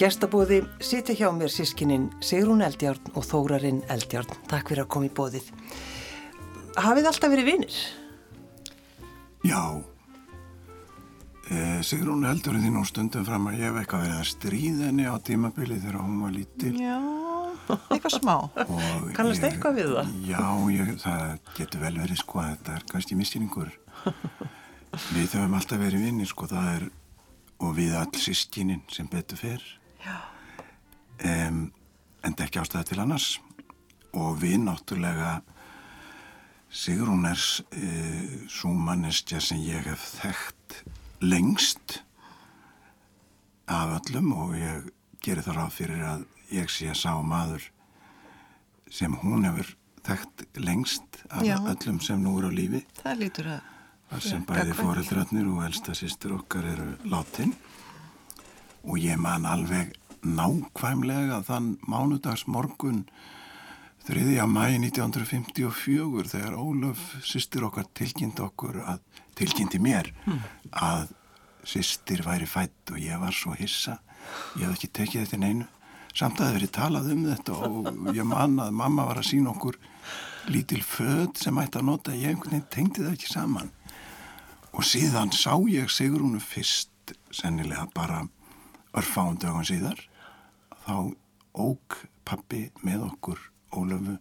gestabóði sitja hjá mér sískininn Sigrún Eldjárn og Þórarinn Eldjárn. Takk fyrir að koma í bóðið. Hafið alltaf verið vinnir? Já. Eh, Sigrún heldur því nú stundum fram að ég hef eitthvað verið að stríða henni á tímabili þegar hún var lítil. Já, eitthvað smá. Kannast eitthvað við það? Já, ég, það getur vel verið sko að þetta er kannski misskýringur. við höfum alltaf verið vinnir sko, það er, og við all sískinin sem betur fyrr. Um, en ekki ástæða til annars. Og við náttúrulega, Sigrún er uh, svo mannestja sem ég hef þekkt lengst af öllum og ég gerir það ráð fyrir að ég sé sá maður sem hún hefur þekkt lengst af Já. öllum sem nú eru á lífi Það lítur að... sem bæði gagnkvæmt. foreldrarnir og elsta sýstur okkar eru látin og ég man alveg nákvæmlega þann mánudags morgun 3. mæ 1954 þegar Ólöf sýstir okkar tilkynnti okkur að tilkynnti mér að sýstir væri fætt og ég var svo hissa. Ég hef ekki tekið þetta neinu. Samt að það verið talað um þetta og ég man að mamma var að sína okkur lítil född sem ætti að nota. Ég einhvern veginn tengdi það ekki saman. Og síðan sá ég Sigrúnu fyrst sennilega bara örfáum dögum síðar þá ók pappi með okkur Ólöfu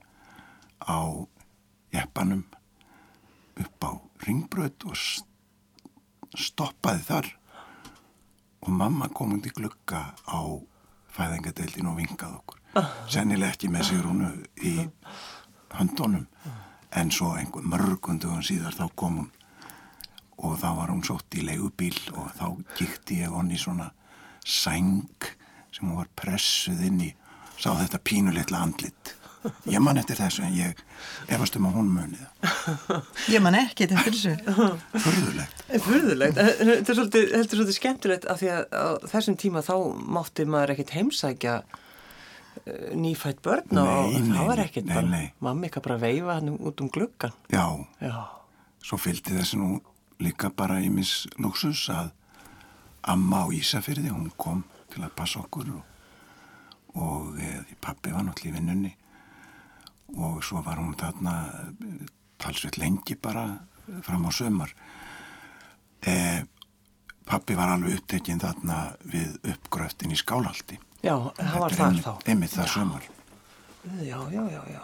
á jeppanum upp á ringbröð og st- stoppaði þar. Og mamma kom undir glugga á fæðingadeildin og vingað okkur. Sennilega ekki með Sigrúnu í höndunum en svo einhver mörgundugum síðar þá kom hún. Og þá var hún sótt í leigubíl og þá gikti ég honni svona sæng sem hún var pressuð inn í sá þetta pínulitla andlit ég man eftir þessu en ég efast um að hún muni það Ég man ekki fyrir þessu. förðulegt Furðulegt. Þetta er svolítið, þetta er svolítið skemmtilegt af því að á þessum tíma þá mátti maður ekkert heimsækja eh, nýfætt börn og Nei, nei, það var ekkert nei, bara, nei. mamma ekki bara veifa hann út um gluggan. já, Já, svo fylgdi þessu nú líka bara í mis luxus að amma á Ísafyrði hún kom til að passa okkur og, og e, pappi var náttúrulega í vinnunni. Og svo var hún þarna eh, talsveit lengi bara fram á sömar e, pappi var alveg upptekinn þarna við uppgröftin í skálaldi já, það var þar þá. einmitt það sömar Já, já, já, já.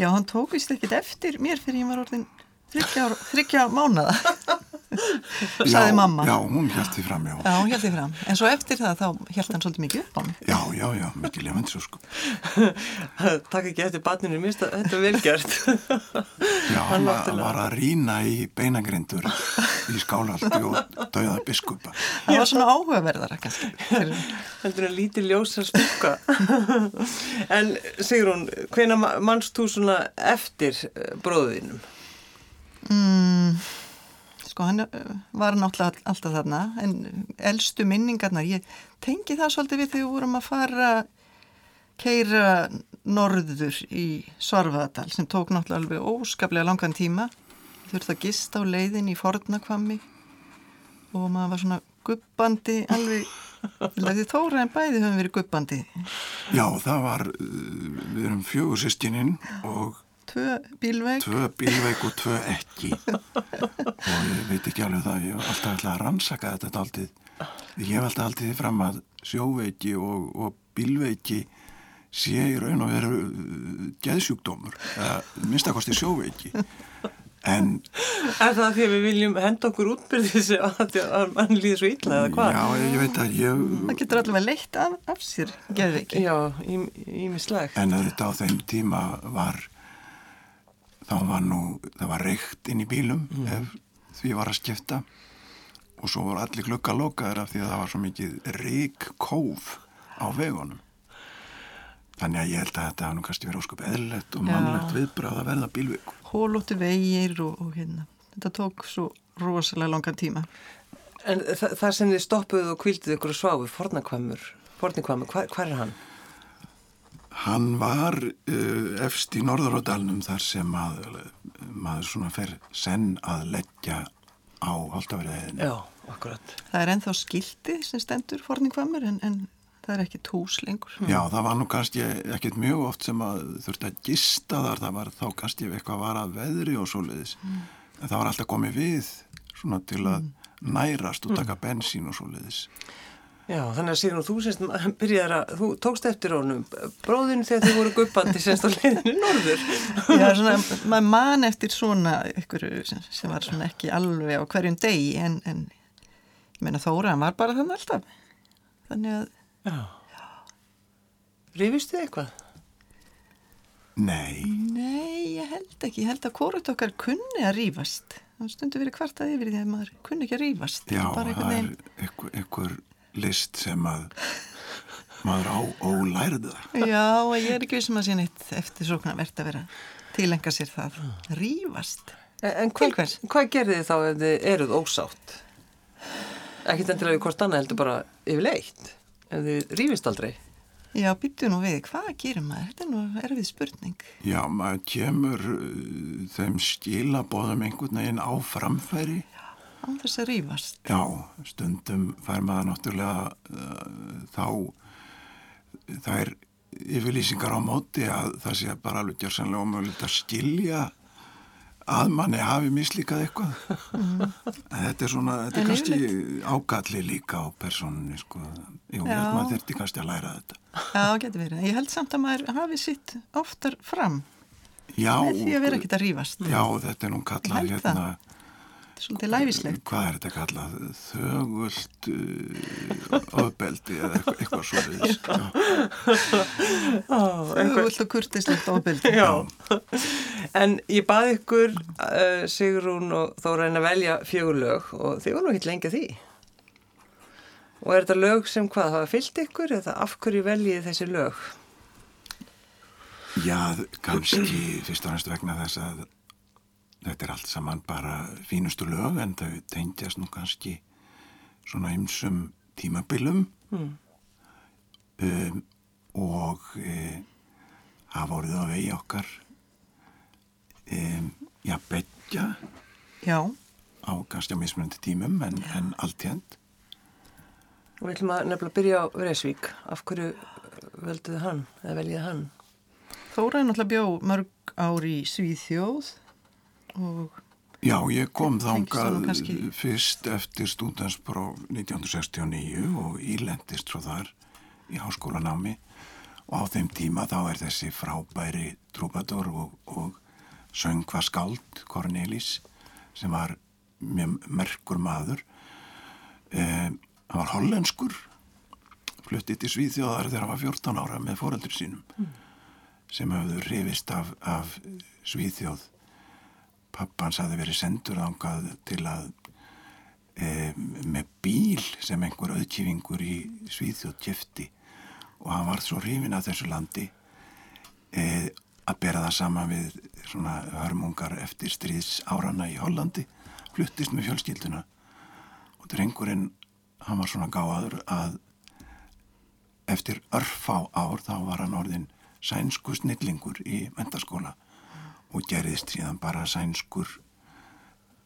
Já, hann tók vist ekkert eftir mér fyrir ég var orðin þryggja, mánada, saði mamma. já, hún held því fram, já Já, hún held því fram. En svo eftir það þá held hann svolítið mikið upp á mig. já, já, já, mikið lefandi svo sko Takk ekki eftir finnst það- þetta er velgjart. Já, Hann hann var, að rýna í beinagrindur í skálaldi og dauða biskupa. Það var svona áhugaverðara kannski. Heldur en lítið ljósa stúka. en Sigrún, hvena mannst þú svona eftir eh, bróðinum? Mm, sko, hann uh, var náttúrulega all- alltaf þarna, en elstu minningarnar, ég tengi það svolítið við þegar við vorum að fara keira norður í Svarfaðadal sem tók náttúrulega alveg óskaplega langan tíma. Þurfti að gista á leiðin í Fornakvammi og maður var svona guppandi alveg, því þóra en bæði höfum verið guppandi. Já, það var, uh, við erum fjögur sýstininn og Tvö bílveg. tvö bílveik og tvö ekki. Og ég veit ekki alveg það, ég hef alltaf ætlað að rannsaka þetta aldrei. Ég hef alltaf aldrei því fram að sjóveiki og, og bílveiki sé í raun og veru uh, geðsjúkdómur, minnstakosti sjóveiki. En Er það því að við viljum henda okkur útbyrðis að, að mann líður svo illa eða hvað? Já, ég veit að ég, Það getur allavega leitt af, af sér, gerði ekki. Já, ímislegt. En auðvitað á þeim tíma var, þá var nú, það var reykt inn í bílum ef því var að skipta og svo voru allir glukka lokaður af því að það var svo mikið rík kóf á vegunum. Þannig að ég held að þetta hafa nú kannski verið ósköp eðlilegt og mannlegt viðbrað að verða bílveiku. Hólóttu vegir og, og hérna. Þetta tók svo rosalega langan tíma. En þa þar sem þið stoppuðu og kvilduðu ykkur og sváfu, fornakvæmur, fornakvæmur, hvar er hann? Hann var uh, efst í Norðuródalnum þar sem að, maður svona fer senn að leggja á Holtaveriðinu. Já, akkurat. Það er ennþá skildi sem stendur forningvamur en, en það er ekki tús lengur. Já, það var nú kannski ekkert mjög oft sem að þurfti að gista þar, það var þá kannski eitthvað var að veðri og svoleiðis. Mm. En það var alltaf komið við svona til að nærast og taka bensín og svoleiðis. Já, þannig að síðan þú semst byrjar að, þú tókst eftir honum bróðinu þegar þið voru guppandi semst á leiðinu norður. Já, svona, maður man eftir svona ykkur sem, sem var svona ekki alveg á hverjum degi en, en ég meina Þóra, hann var bara þannig alltaf. Þannig að... Já. Rífistu þið eitthvað? Nei. Nei, ég held ekki. Ég held að hvort okkar kunni að rífast. Það stundur verið kvartað yfir því að maður kunni ekki að rífast. Já, það er einhver list sem að maður á ólærða. Já, ég er ekki sem um að sé neitt eftir svona verðt að vera tilenga sér það. Rífast. En, en hvað, hvað gerði þið þá ef þið eruð ósátt? Ekki endilega við hvort annað heldur bara yfirleitt. Ef þið rífist aldrei. Já, byttu nú við, hvað gerir maður? Þetta er nú erfið spurning. Já, maður kemur uh, þeim skilabóðum einhvern veginn á framfæri. Já, á þess að rýfast. Já, stundum fær maður náttúrulega uh, þá, það er yfirlýsingar á móti að það sé bara alveg gjörsanlega ómögulegt að skilja að manni hafi mislíkað eitthvað. Mm. þetta er svona, þetta er kannski ágalli líka á personinni sko, ég held maður þurfti kannski að læra þetta. Já, getur verið, ég held samt að maður hafi sitt oftar fram. Já, því að vera ekkit að rýfast Já, þetta er nú kallað hérna svolítið læfislegt. Hvað er þetta kallað? Þögult uh, ofbeldi eða eitthvað, eitthvað svo Þögult og kurtislegt ofbeldi. Já. En ég baði ykkur uh, Sigrún og þó reyna að velja fjögur lög og þið voru nú ekki lengið því. Og er þetta lög sem hvað hafa fyllt ykkur eða af hverju veljið þessi lög? Já, kannski fyrst og næst vegna þess að þetta er allt saman bara fínustu lög en þau tengjast nú kannski svona ymsum tímabilum. Mm. um, og e, hafa voruð á vegi okkar. Um, já, betja já. Á kannski á mismunandi tímum en, en allt hérnt og við ætlum að nefnilega byrja á Resvík af hverju velduði hann eða veljiði hann? Þóra er náttúrulega bjó mörg ári í Svíþjóð Já, ég kom þángað fyrst eftir stúdanspróf 1969 og ílendist svo þar í háskólanámi. Og á þeim tíma þá er þessi frábæri trúbadur og, og söngva skáld Cornelis sem var mjög merkur maður. Eh, hann var hollenskur fluttið til Svíþjóðar þegar hann var 14 ára með fóröldur sínum mm. sem hafðu rifist af, af Svíþjóð pappans hafi verið sendur ángað til að e, með bíl sem einhver auðkífingur í Svíþjótt kjöfti og hann var svo hrifin að þessu landi e, að bera það sama við svona hörmungar eftir stríðs árana í Hollandi fluttist með fjölskylduna. Og drengurinn hann var svona gáður að eftir örfá ár þá var hann orðin sænsku snillingur í mentaskóla og gerðist síðan bara sænskur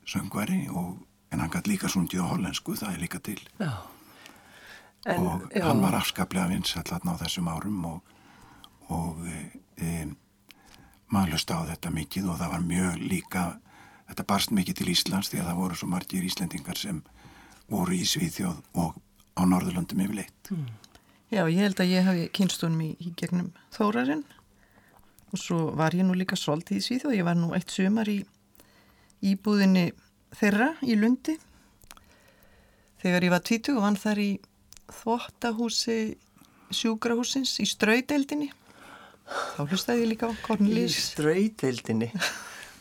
söngvari og, en hann gæti líka sundið á hollensku, það er líka til en, og já. hann var afskaplega vinsall á þessum árum og, og e, e, maður löst á þetta mikið og það var mjög líka þetta barst mikið til Íslands því að það voru svo margir Íslendingar sem voru í Svíþjóð og á Norðurlöndum yfirleitt mm. Já, ég held að ég hafi kynstunum í, í gegnum Þórarinn og svo var ég nú líka svolítið í og ég var nú eitt sömar í íbúðinni þeirra í Lundi. Þegar ég var 20 og vann þar í þvóttahúsi sjúkrahúsins í straudeldinni þá hlustæði ég líka á Cornelis Í straudeldinni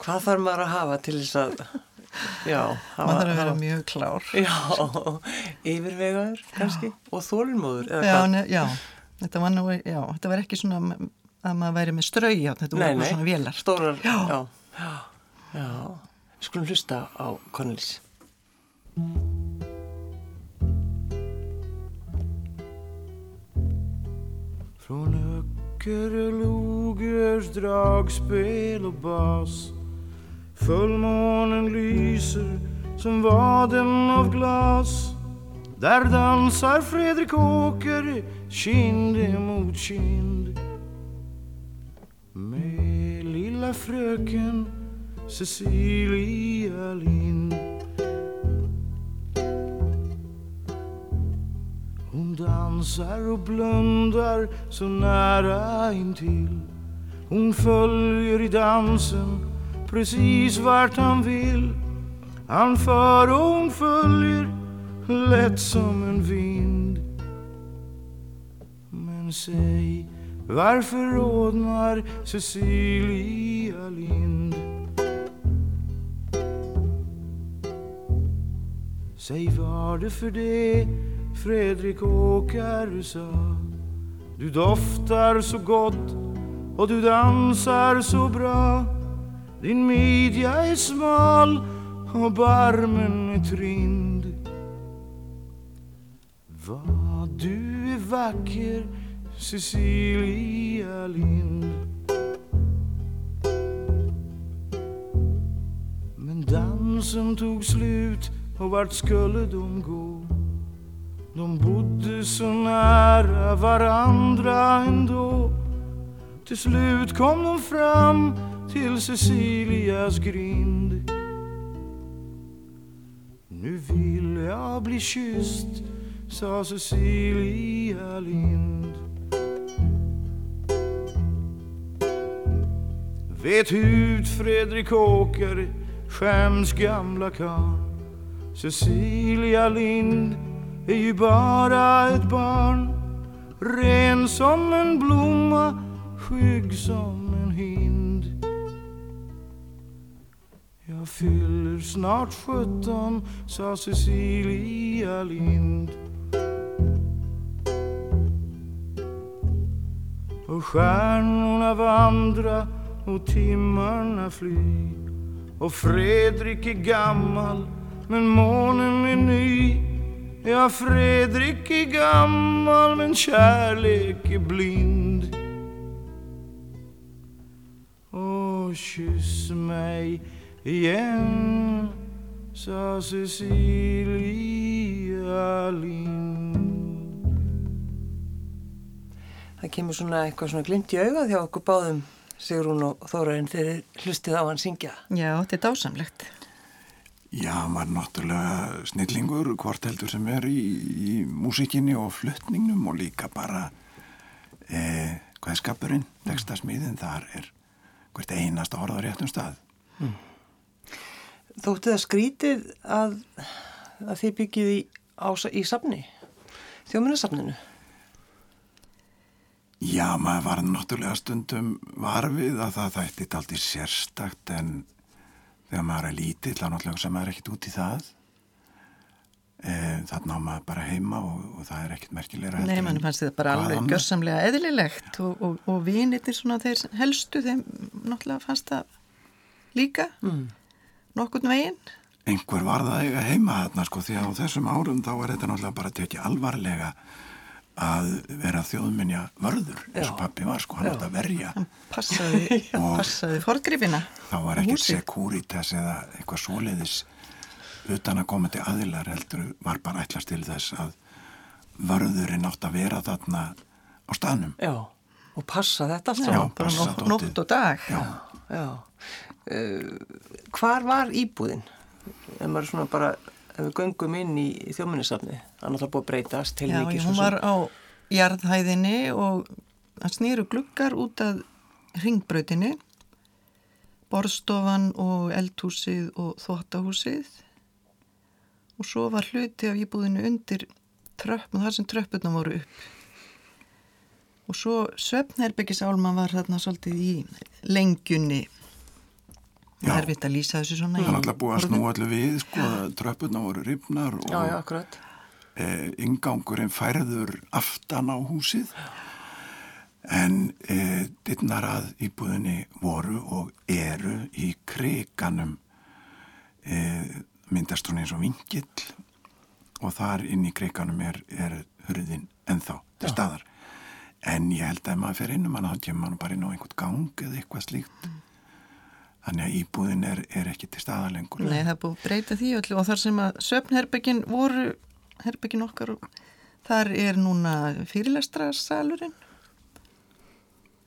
hvað þarf maður að hafa til þess að já, hafa, maður þarf að vera hafa, mjög klár. Já, yfirvegaður kannski. Já. og þólmóður já, já, þetta var nú já, þetta var ekki svona að maður væri með strauja þetta nei, voru svona vélar stórar, já, já, já, já. skulum hlusta á Cornelis. Från Öckerö logers dragspel och bas. Fullmånen lyser som vaden av glas. Där dansar Fredrik Åker kind mot kind med lilla fröken Cecilia Lind. Hon dansar och blundar så nära intill. Hon följer i dansen precis vart han vill. Han för och hon följer lätt som en vind. Men säg, varför rodnar Cecilia Lind? Säg var det för det Fredrik Åkare sa Du doftar så gott och du dansar så bra. Din midja är smal och barmen är trind. Vad du är vacker Cecilia Lind. Men dansen tog slut och vart skulle de gå? De bodde så nära varandra ändå. Till slut kom de fram till Cecilias grind. Nu vill jag bli kysst, sa Cecilia Lind. Vet hut, Fredrik Åker, skäms gamla karl. Cecilia Lind är ju bara ett barn. Ren som en blomma, skygg som en hind. Jag fyller snart sjutton, sa Cecilia Lind. Och stjärnorna vandra och timmarna fly. Och Fredrik är gammal men månen är ny Ja, Fredrik är gammal men kärlek är blind. Och kyss mig igen sa Cecilia Lind. Það kemur svona eitthvað svona glimt í auga þjá okkur báðum Sigrún og Þórainn þegar hlustið á hann syngja. Já, þetta er dásamlegt. Já, hann var náttúrulega snillingur hvort heldur sem er í, í músikinni og fluttningnum og líka bara e, hvaðskapurinn, textasmíðin, þar er hvert einasta orð á réttum stað. Þótti það skrítið að, að þið byggið í, á, í safni, þjóminnarsafninu? Já, maður var náttúrulega stundum varfið að það þætti aldrei sérstakt en þegar maður er lítill þá náttúrulega sem maður er ekkit út í það e, þannig á maður bara heima og, og það er ekkit merkilegra Nei, mann fannst þetta bara alveg annað. görsamlega eðlilegt og, og, og vinirnir svona þeir helstu þeim náttúrulega fannst það líka mm. nokkurn veginn einhver var það eiga heima þarna sko því að á þessum árum þá var þetta náttúrulega bara tekið alvarlega að vera þjóðminja vörður eins og pappi var sko, hann átt að verja passaði, passaði forgrifina þá var Húsið. sekúritas eða eitthvað svoleiðis utan að koma til aðilar heldur var bara ætlast til þess að vörðurinn átt að vera þarna á staðnum Já, og passa þetta allt Já, saman. bara nótt, nótt og dag Já, Já. Uh, hvar var íbúðin? Ef maður svona bara, ef við göngum inn í, í þjóminnarsafni, það er náttúrulega búið að breytast Já, mikið hún var á jarðhæðinni og það snýru glukkar út að ringbrautinu borstofan og eldhúsið og þvóttahúsið og svo var hluti af íbúðinu undir tröppum, þar sem tröppurna voru upp. Og svo Svefnherbyggis-álman var þarna svolítið í lengjunni það er vitt að lýsa þessu svona það er náttúrulega búið að. Já. allu við sko, tröppurna voru rifnar og Já, já, akkurat. e, ingangurinn færður aftan á húsið. En e, dittnar að íbúðinni voru og eru í kriganum e, myndast hún eins og vingill og þar inn í kriganum er, er hurðin ennþá til staðar. En ég held að ef maður fer inn um hana þá kemur maður bara inn á einhvern gang eða eitthvað slíkt þannig að íbúðin er, er ekki til staðar lengur Nei, það er búið breyta því öllu og þar sem að Svefnherbyggin voru herbyggin okkar og þar er núna fyrirlestrasalurinn.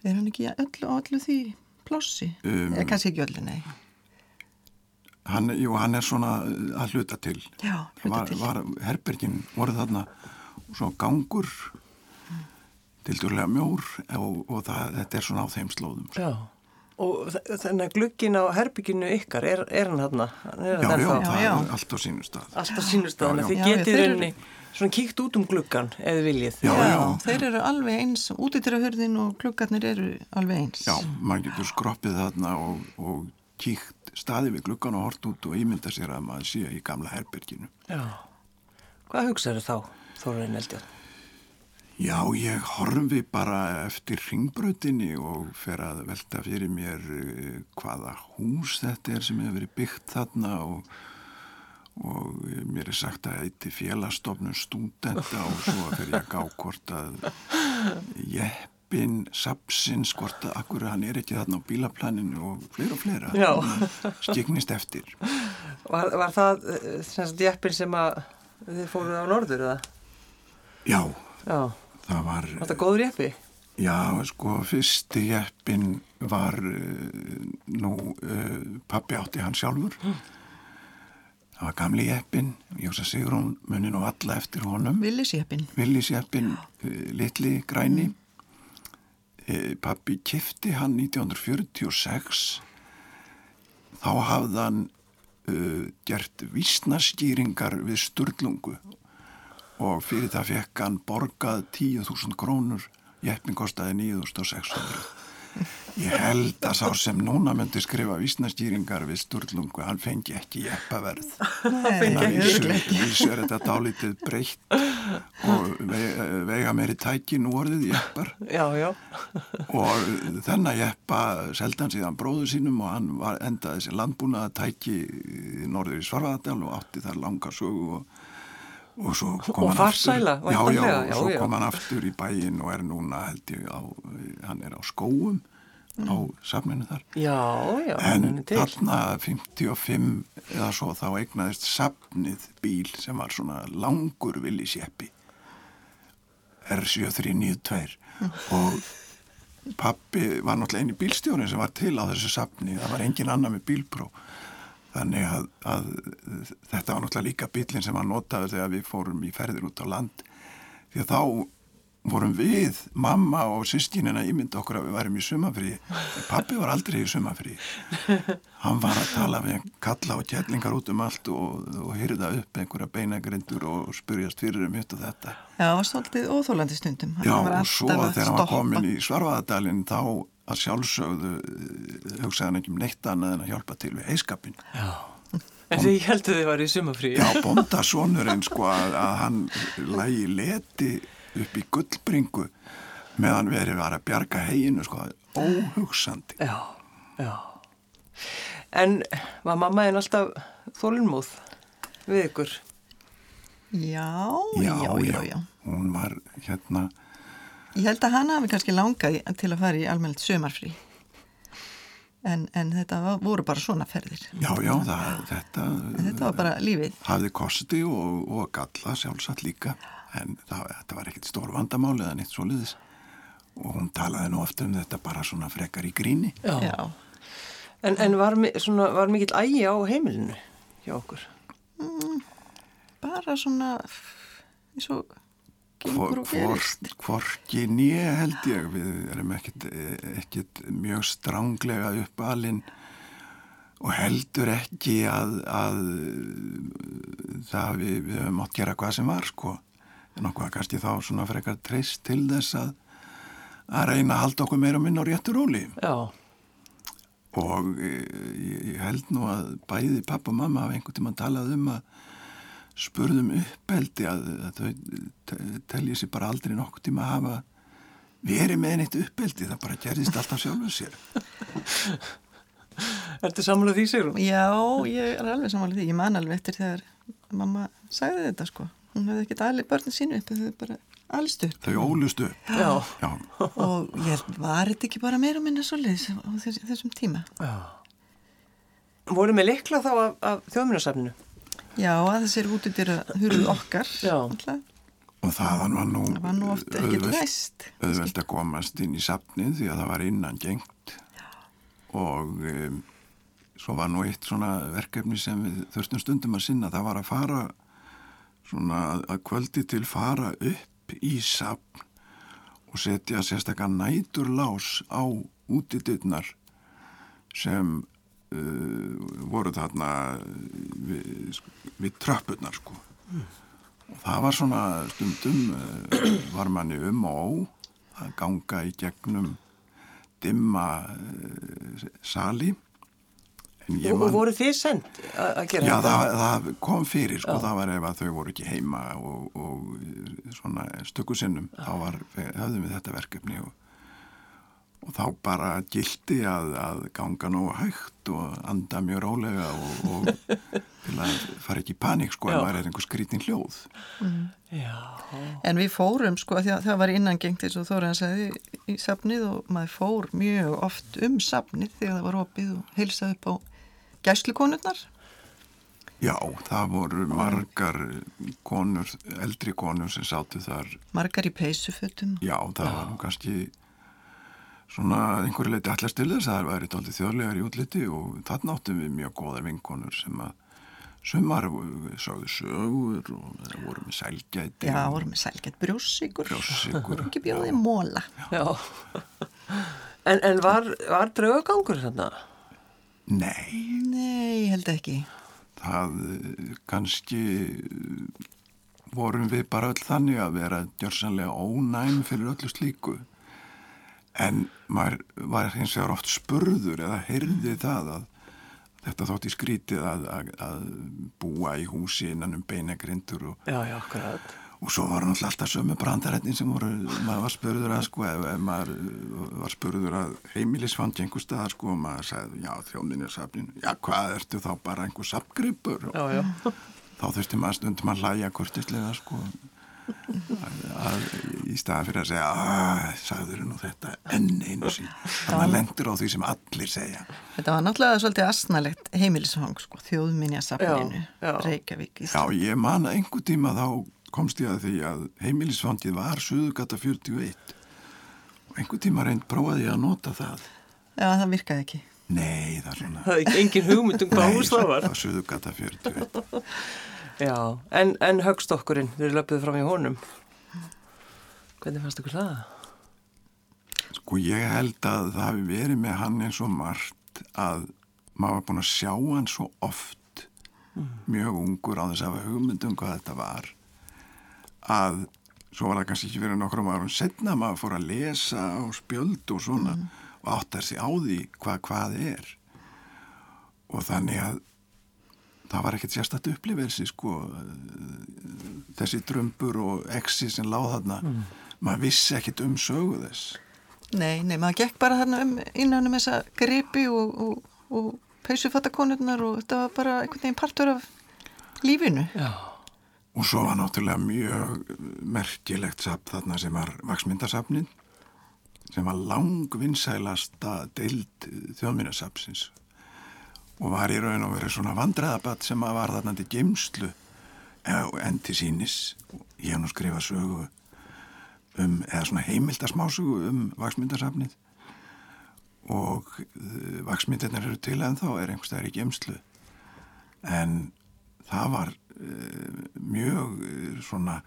Er hann ekki öllu á öllu því plássi? Um, Eða kannski ekki öllu, nei. Hann, jú, hann er svona að hluta til. Já, hluta var, til. Var, herbergin voru þarna svo gangur tildurlega mjór og, og það, þetta er svona á þeim slóðum. Já. Og þannig að glugginn á herbygginu ykkar, er, er hann þarna? Hann er Já, já, ennþá? það já. er allt á sínu stað. Allt á sínu staðan, Já, já. þið Já, já, getið rauninni svona kíkt út um gluggan eða viljið. Já, já. þeir eru alveg eins, útidyrahurðin og klukkarnir eru alveg eins. Já, maður getur skroppið þarna og, og kíkt staði við gluggan og hort út og ímynda sér að maður sé í gamla herberginu. Já. Hvað hugsaðu þá, Þórainn Eldjárn? Já, ég horfi bara eftir ringbrautinni og fer að velta fyrir mér uh, hvaða hús þetta er sem hefur verið byggt þarna og, og mér er sagt að þetta er félagstofnun stúdenta og svo fer ég að gá hvort að jeppin, sapsins, hvort að akkur hann er ekki þarna á bílaplaninu og fleira og fleira. Skiknist eftir. Var, var það eh, jeppin sem að þið fóruð á norður eða? Já, Já. Það var... Var þetta góður jeppi? Já, sko, fyrsti jeppin var uh, nú, uh, pappi átti hann sjálfur. Það var gamli jeppin, Jósa Sigrún muni nú alla eftir honum. Villisjeppin. Villis jeppin, uh, litli græni. Uh, pappi kifti hann 1946. Þá hafði hann uh, gert vísnaskýringar við Sturlungu og fyrir það fekk hann borgað 10.000 krónur, jeppin kostaði 9.600. Ég held að sá sem núna myndi skrifa vísnastýringar við Sturlungu, hann fengi ekki jeppaverð. Nei, Vísu, vísu er þetta dálítið breytt og ve- veiga meiri tæki nú orðið jeppar Já, já. og þennan jeppa seldi hann síðan bróðu sínum og hann var endaði þessi landbúnaða tæki norður í Svarfaðardal og átti þar langa sögu og, og svo kom Og hann farsæla, aftur. já, já, væntanlega, og já, svo já. kom hann aftur í bæin og er núna held ég á hann er á skóum á safninu þar. Já, já, en þarna 55 eða svo þá eignaðist safnið bíl sem var svona langur villisjeppi R7392 og pappi var náttúrulega eini bílstjórin sem var til á þessu safni, það var engin annar með bílpró þannig að, að þetta var náttúrulega líka bílinn sem hann notaði þegar við fórum í ferðir út á land. Því að þá vorum við, mamma og sískinina ímynda okkur að við værum í sumafrí pappi var aldrei í sumafrí hann var að tala við kalla og kjellingar út um allt og, og hyrða upp einhverja beinagrindur og spurjast fyrir um hitt og þetta. Já, það var svolítið óþólandi stundum. Já, og svo þegar hann var komin í Svarfaðadalinn þá að sjálfsögðu eh, hugsaði hann ekki um neitt annað en að hjálpa til við heiskapin. En því ég heldur þið var í sumafrí. Já, bóndasonurinn sko að, að hann lægi leti upp í gullbringu meðan verið var að bjarga heginu sko, óhugsandi. Já, já. En var mamma einn alltaf þólinnmóð við ykkur? Já, já, já, já. Hún var hérna, Ég held að hann hafi kannski langað í- til að fara í almennt sömarfrí. En, en þetta var, voru bara svona ferðir. já, já, það, þetta, En þetta var bara lífið. hafði kosti og, og galla sjálfsagt líka en það, þetta var ekkit stór vandamáli eða neitt svoleiðis og hún talaði nú oft um þetta bara svona frekar í gríni Já. En, en var, svona, var mikill ægi á heimilinu hjá okkur? Bara svona, eins og gengur og gerist. hvorki nýja held ég. Við erum ekkit, ekkit mjög stránglega uppalinn og heldur ekki að, að það við, við höfum átt gera hvað sem var sko. En okkur kannski þá svona frekar treyst til þess að að reyna að halda okkur meira og minna á réttu róli. Já, og eh, ég, ég held nú að bæði pappa og mamma hafa einhvern tímann talað um að spurðum uppeldi að, að þau te- telji sér bara aldrei nokkuð tíma að hafa verið með neitt uppeldi, það bara gerðist alltaf sjálfur sér. ertu samlað því sér? Já, ég er alveg samanlega því. Ég man alveg eftir þegar mamma sagði þetta sko. Hún hefði ekkert alveg börnin sínu upp, þau bara alst upp. Þau ólustu upp. Já. Já, Og ég var þetta ekki bara meira minna svoleiðis á þess, þessum tíma? Já. Voru með likla þá af, af þjóðmjörnarsafninu? Já, að þessir útidýra hurðu okkar. Náttúrulega. og þaðan var nú Það var nú oft ekkert auðvelt- næst. auðvelt að komast inn í safnið því að það var innan gengt og um, svo var nú eitt svona verkefni sem við þurftum stundum að sinna það var að fara svona að- kvöldi til fara upp í safn og setja sérstaklega næturlás á útidurnar sem voru þarna við, sko, við tröppurnar sko. Og það var svona stundum uh, var manni um og ó að ganga í gegnum dimma uh, sali. Og, man voru þið send að gera Já, þetta? það, það kom fyrir, sko, það var ef að þau voru ekki heima og, og svona stöku sinnum, þá var, höfðum við þetta verkefni og, og þá bara gildi að, að ganga nógu hægt og anda mjög rólega og, og til að fara ekki í panik, sko, Já. ef maður er einhver skrítin hljóð. Já. En við fórum sko, því að það var innangengt eins og Þóraðan sagði í safnið og maður fór mjög oft um safnið þegar það var opið og heilsað upp á gæslukonurnar. Já, það voru margar konur, eldri konur sem sátu þar Margar í peysufötum. Já, það var nú kannski svona einhverju leiti allast til þess að það væri tóltið þjóðlegar í útliti og þarna áttum við mjög góðar vinkonur sem að sumar sögðu sögur og voru með sælgæti Já, voru með sælgætt brjósikur. brjóssikur. Ekki bjóði móla. Já. En, en var, var draugagangur þarna? Nei, Nei, held ekki. það eh, kannski eh, vorum við bara öll þannig að vera gjörsanlega ónæm fyrir öllu slíku en maður var hins vegar oft spurður eða heyrði það að þetta þótti skrítið að, að, að búa í húsi innan um beinagrindur og, Já, já, og svo var náttúrulega alltaf sömu brandarættin sem voru, maður var spurður að sko, ef, ef maður var spurður að heimilisfandi einhver staðar sko og maður sagði, já, þjóninni er safnin já, hvað ertu þá bara einhver safngripur? Og Já, já. þá þurfti maður stundum að hlæja kurtislega sko að, að, í staðan fyrir að segja að sagður nú þetta enn einu sín þannig að lendur á því sem allir segja Þetta var náttúrulega svolítið asnalegt heimilisfang, sko, þjóðminja safninu, Já, já. Reykjavík. Já, ég man að einhver tíma þá komst ég að því að heimilisfangið var Suðugata 41 og einhver tíma reynd prófaði ég að nota það Já, það virkaði ekki. Nei, það er svona Það er ekki engin hugmynd um hvað hús það var. það var Suðugata 41 Já, en, en högstokkurinn, þeir löpuðu fram í honum. Hvernig fannst ykkur það? Sko ég held að það hafi verið með hann eins og margt að maður var búin að sjá hann svo oft mjög ungur á þess að hafa hugmyndum hvað þetta var að svo var það kannski ekki verið nokkrum árum setna að maður fór að lesa á spjöld og svona og áttar sig á því hvað hvað er og þannig að það var ekkert sérstætt upplifelse sko þessi drömbur og exi sem láð þarna maður vissi ekkert um sögu þess Nei, nei, maður gekk bara þarna um innan um þessa gripi og, og, og peysufattakonurnar og þetta var bara einhvern veginn partur af lífinu. Já. Og svo var náttúrulega mjög merkilegt safn þarna sem var vaksmyndasafnin sem var langvinnsælasta deild þjóðminnarsafnsins og var í raun og verið svona vandræðabatt sem að var þarna til geimslu en til sínis. Ég hef nú skrifað sögu um, eða svona heimildasmásugu um vaksmyndasafnið og uh, vaksmyndirnir eru til en þá er einhverstaðar í geimslu en það var uh, mjög uh, svona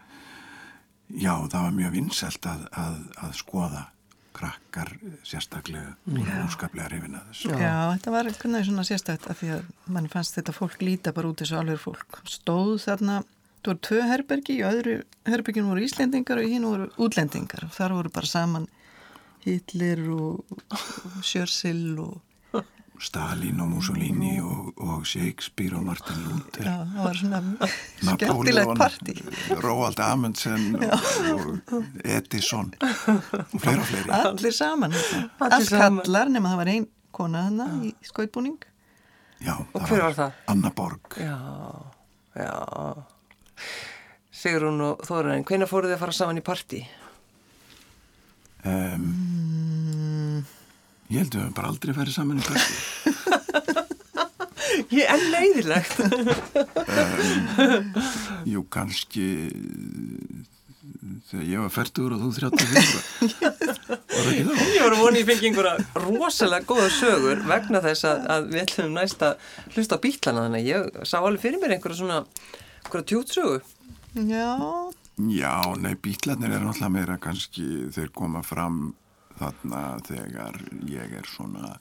já það var mjög vinsælt að, að, að skoða krakkar uh, sérstaklega og óskaplega reyfina þessu Já. þetta var einhvern veginn svona sérstætt af því að mann fannst þetta fólk líta bara út þessu alveg fólk. Stóð þarna, það voru tvö herbergi, í öðru herbergin voru Íslendingar og hinn voru útlendingar og þar voru bara saman Hitler og, og Churchill og Stalin og Mussolini og, og Shakespeare og Martin Luther já, það var svona skemmtilegt partí. Róald Amundsen og, og Edison og fleira og fleiri Allir saman. Saman. kallar nema það var ein kona hana í skautbúning. Já, Og hver var það? Anna Borg Já, já. Sigrún og Þóraðin, hvenær fóruð þið að fara saman í partí? um, Ég held við höfum bara aldrei færið saman í parti Ég er leiðilegt. Jú, kannski þegar ég var færtur og þú 34 var það ekki þá? Ég var vonið í fengi einhverja rosalega góða sögur vegna þess að, að við ætlum næst að hlusta á bítlana þannig að ég sá alveg fyrir mér einhverja svona einhverja tjútsögu. Já, Já, nei, bítlarnir er náttúrulega meira kannski þeir koma fram þarna þegar ég er svona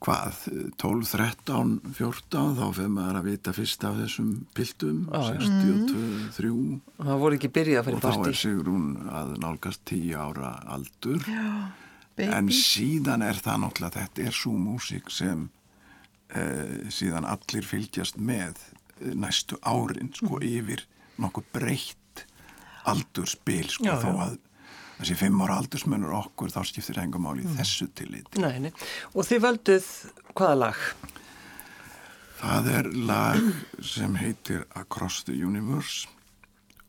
hvað, 12, 13, 14 þá fyrir maður að vita fyrst af þessum piltum, Já, já. 62, 3 Það voru ekki byrjað að og fara í þá er partí. Sigrún að nálgast 10 ára aldur baby. en síðan er það náttúrulega þetta er svo músík sem eh, síðan allir fylgjast með eh, næstu árin sko yfir nokkuð breytt aldurspil sko Já, þó já. Þessi fimm ára aldursmennur okkur þá skiptir engum máli Mm. í þessu tillit Nei, nei. Og þið völduð hvaða lag? það er lag sem heitir Across the Universe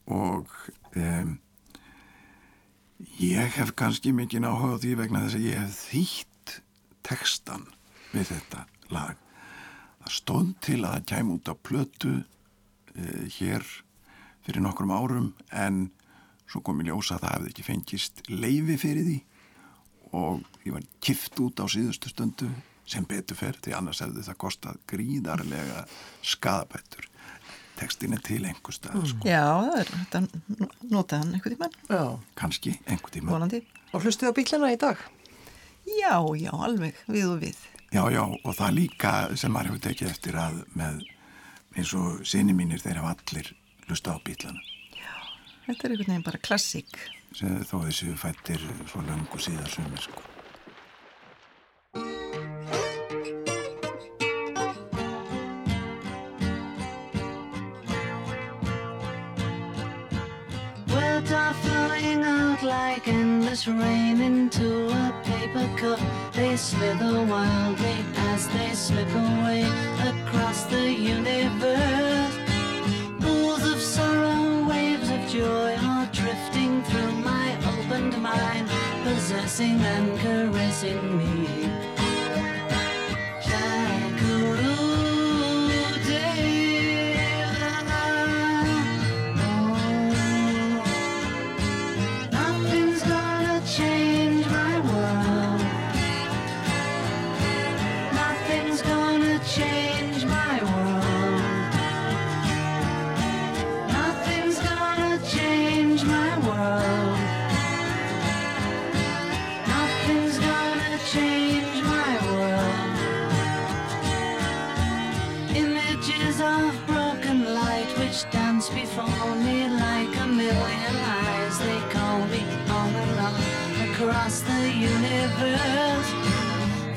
og um, ég hef kannski mikið áhuga á því vegna þess að ég hef þýtt textan við þetta lag það stóð til að það kæm út á plötu uh, hér fyrir nokkrum árum en svo kom ég ljósa að það hefði ekki fengist leifi fyrir því og ég var kift út á síðustu stundu sem betur fer því annars hefði það kostað gríðarlega skadabættur tekstin er til einhver stað sko, Já, það er þetta notaði hann einhvern tímann, Já. kannski einhver tíma vonandi. Og hlustuð á bítlana í dag? Já, já, alveg, við og við. já já og það líka sem maður hefur tekið eftir að með eins og sinni mínir þeir hafa allir lusta á bílana Þetta er einhvern veginn bara klassík. þó þessi fættir svo löngu síðar sumir sko Words are flowing out like endless rain into a paper cup. They slither wildly as they slip away across the universe. Joy are drifting through my opened mind, possessing and caressing me. Million eyes. They call me on and across the universe.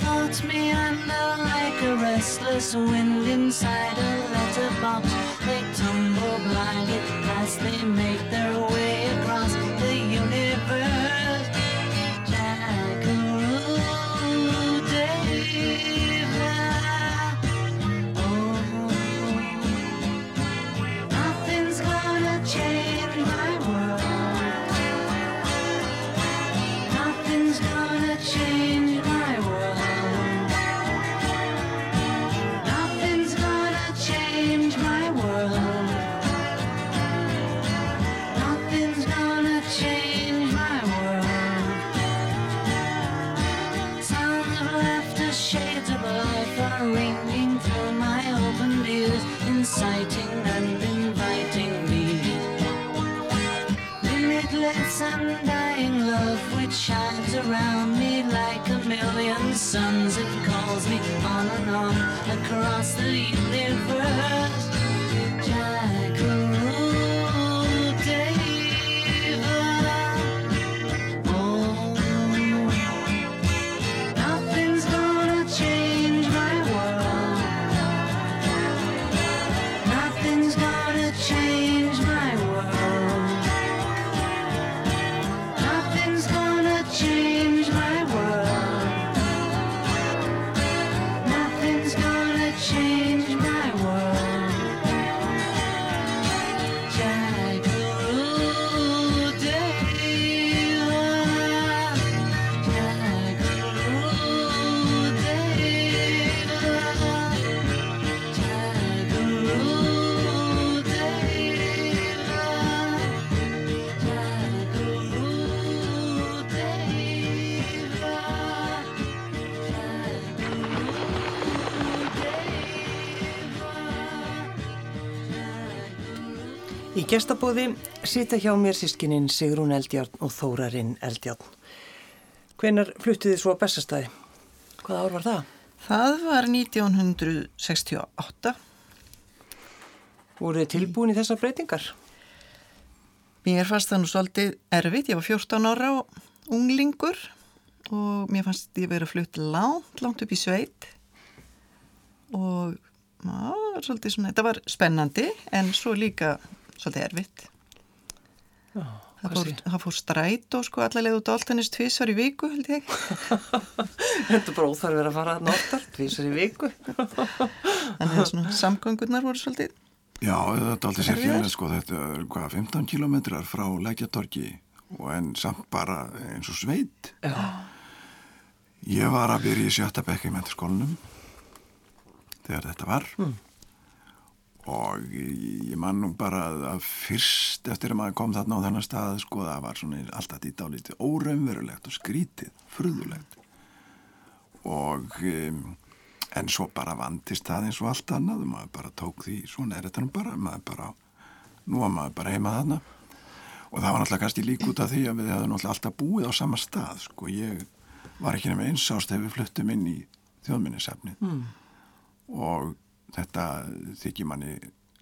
Floats me under like a restless wind inside a letterbox. They tumble blindly as they make their way gestabóði sita hjá mér sískininn Sigrún Eldjárn og Þórarinn Eldjárn. Hvenar fluttuði svo að bestastæði? Hvað ár var það? Það var 1968. Voruð þið tilbúin í þessar breytingar? Mér fannst það nú svolítið erfitt. Ég var 14 ára og unglingur og mér fannst ég verið að flutt langt, langt upp í sveit og já, svolítið svona, þetta var spennandi en svo líka svolítið erfitt. Já, Það fór, það fór stræt og sko allarleið út á Altanis tvísvar í viku held ég. Þetta er bara óþarfið að fara að náttar, tvísar í viku. Þannig að svona samgöngurnar voru svolítið. Já, þetta er aldrei sér fyrir sko, þetta er hvað, 15 kilometrar frá Lækjatorki og en samt bara eins og sveit. Já, Ég var að byrja í sjötta bekka í menturskólanum þegar þetta var og ég, man nú bara að, fyrst eftir að maður kom þarna á þennan stað sko það var svona alltaf þetta álítið óraunverulegt og skrítið, furðulegt. Og um, en svo bara vandist það eins og allt annað maður bara tók því, svona er þetta nú bara maður bara, nú var maður bara heima þarna. Og það var náttúrulega kannski lík út af því að við hefðum náttúrulega alltaf búið á sama stað sko, ég var ekki nema eins ást ef við fluttum inn í þjóðminnisefni mm. og þetta þykir manni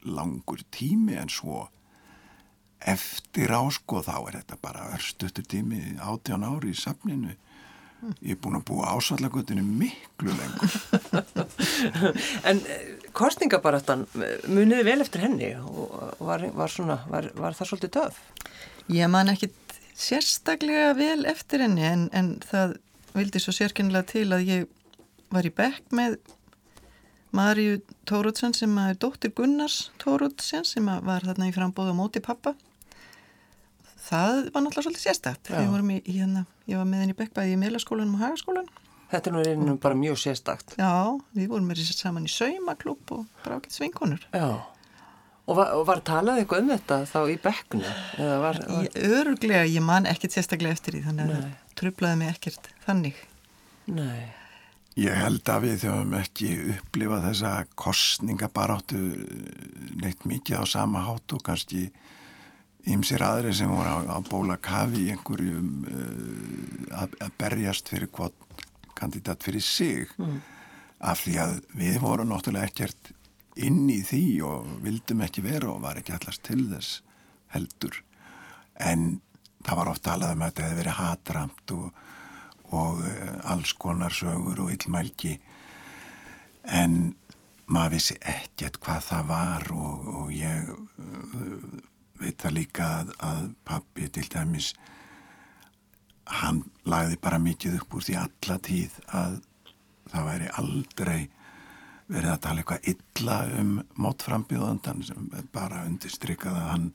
langur tími en svo eftir á sko þá er þetta bara örstuttur tími átján ári í safninu. Ég er búin að búa ásvallagötinu miklu lengur. En kostningabarattan muniði vel eftir henni? Og var, var, svona, var, var það svolítið töf? Ég man ekkit sérstaklega vel eftir henni en, en það vildi svo sérkennilega til að ég var í bekk með Marju Tórótsen sem er dóttir Gunnars Tórótsen sem var þarna í frambóð á móti pappa. Það var náttúrulega svolítið vorum í, hérna, ég var með henni í bekk bæði í meðlaskólanum og hagaskólanum. Þetta er nú reyninu bara mjög sérstakt. Já, við vorum með þessi saman í saumaklúb og bara ákveðt svinkonur. Já. Og var, og var talað eitthvað um þetta þá í bekknu? Eða var, öruglega, ég man ekkit sérstaklega eftir því þannig að það trublaði mig ekkert þannig. Nei. Ég held að við þjóðum ekki upplifað þessa kostningabaráttu neitt mikið á sama hátt og kannski ymsir aðri sem voru á, á bóla kafi í einhverjum uh, að, að berjast fyrir hvort kandidat fyrir sig. Af því að við vorum náttúrulega ekkert inn í því og vildum ekki vera og var ekki allast til þess heldur. En það var oft talað um að þetta hefði verið hatramt og og uh, alls konar sögur og illmælgi en maður vissi ekkert hvað það var og, og ég uh, veit það líka að, að pappi til dæmis hann lagði bara mikið upp úr því alla tíð að það væri aldrei verið að tala eitthvað illa um mótframbíðandan sem bara undirstrykkaði að hann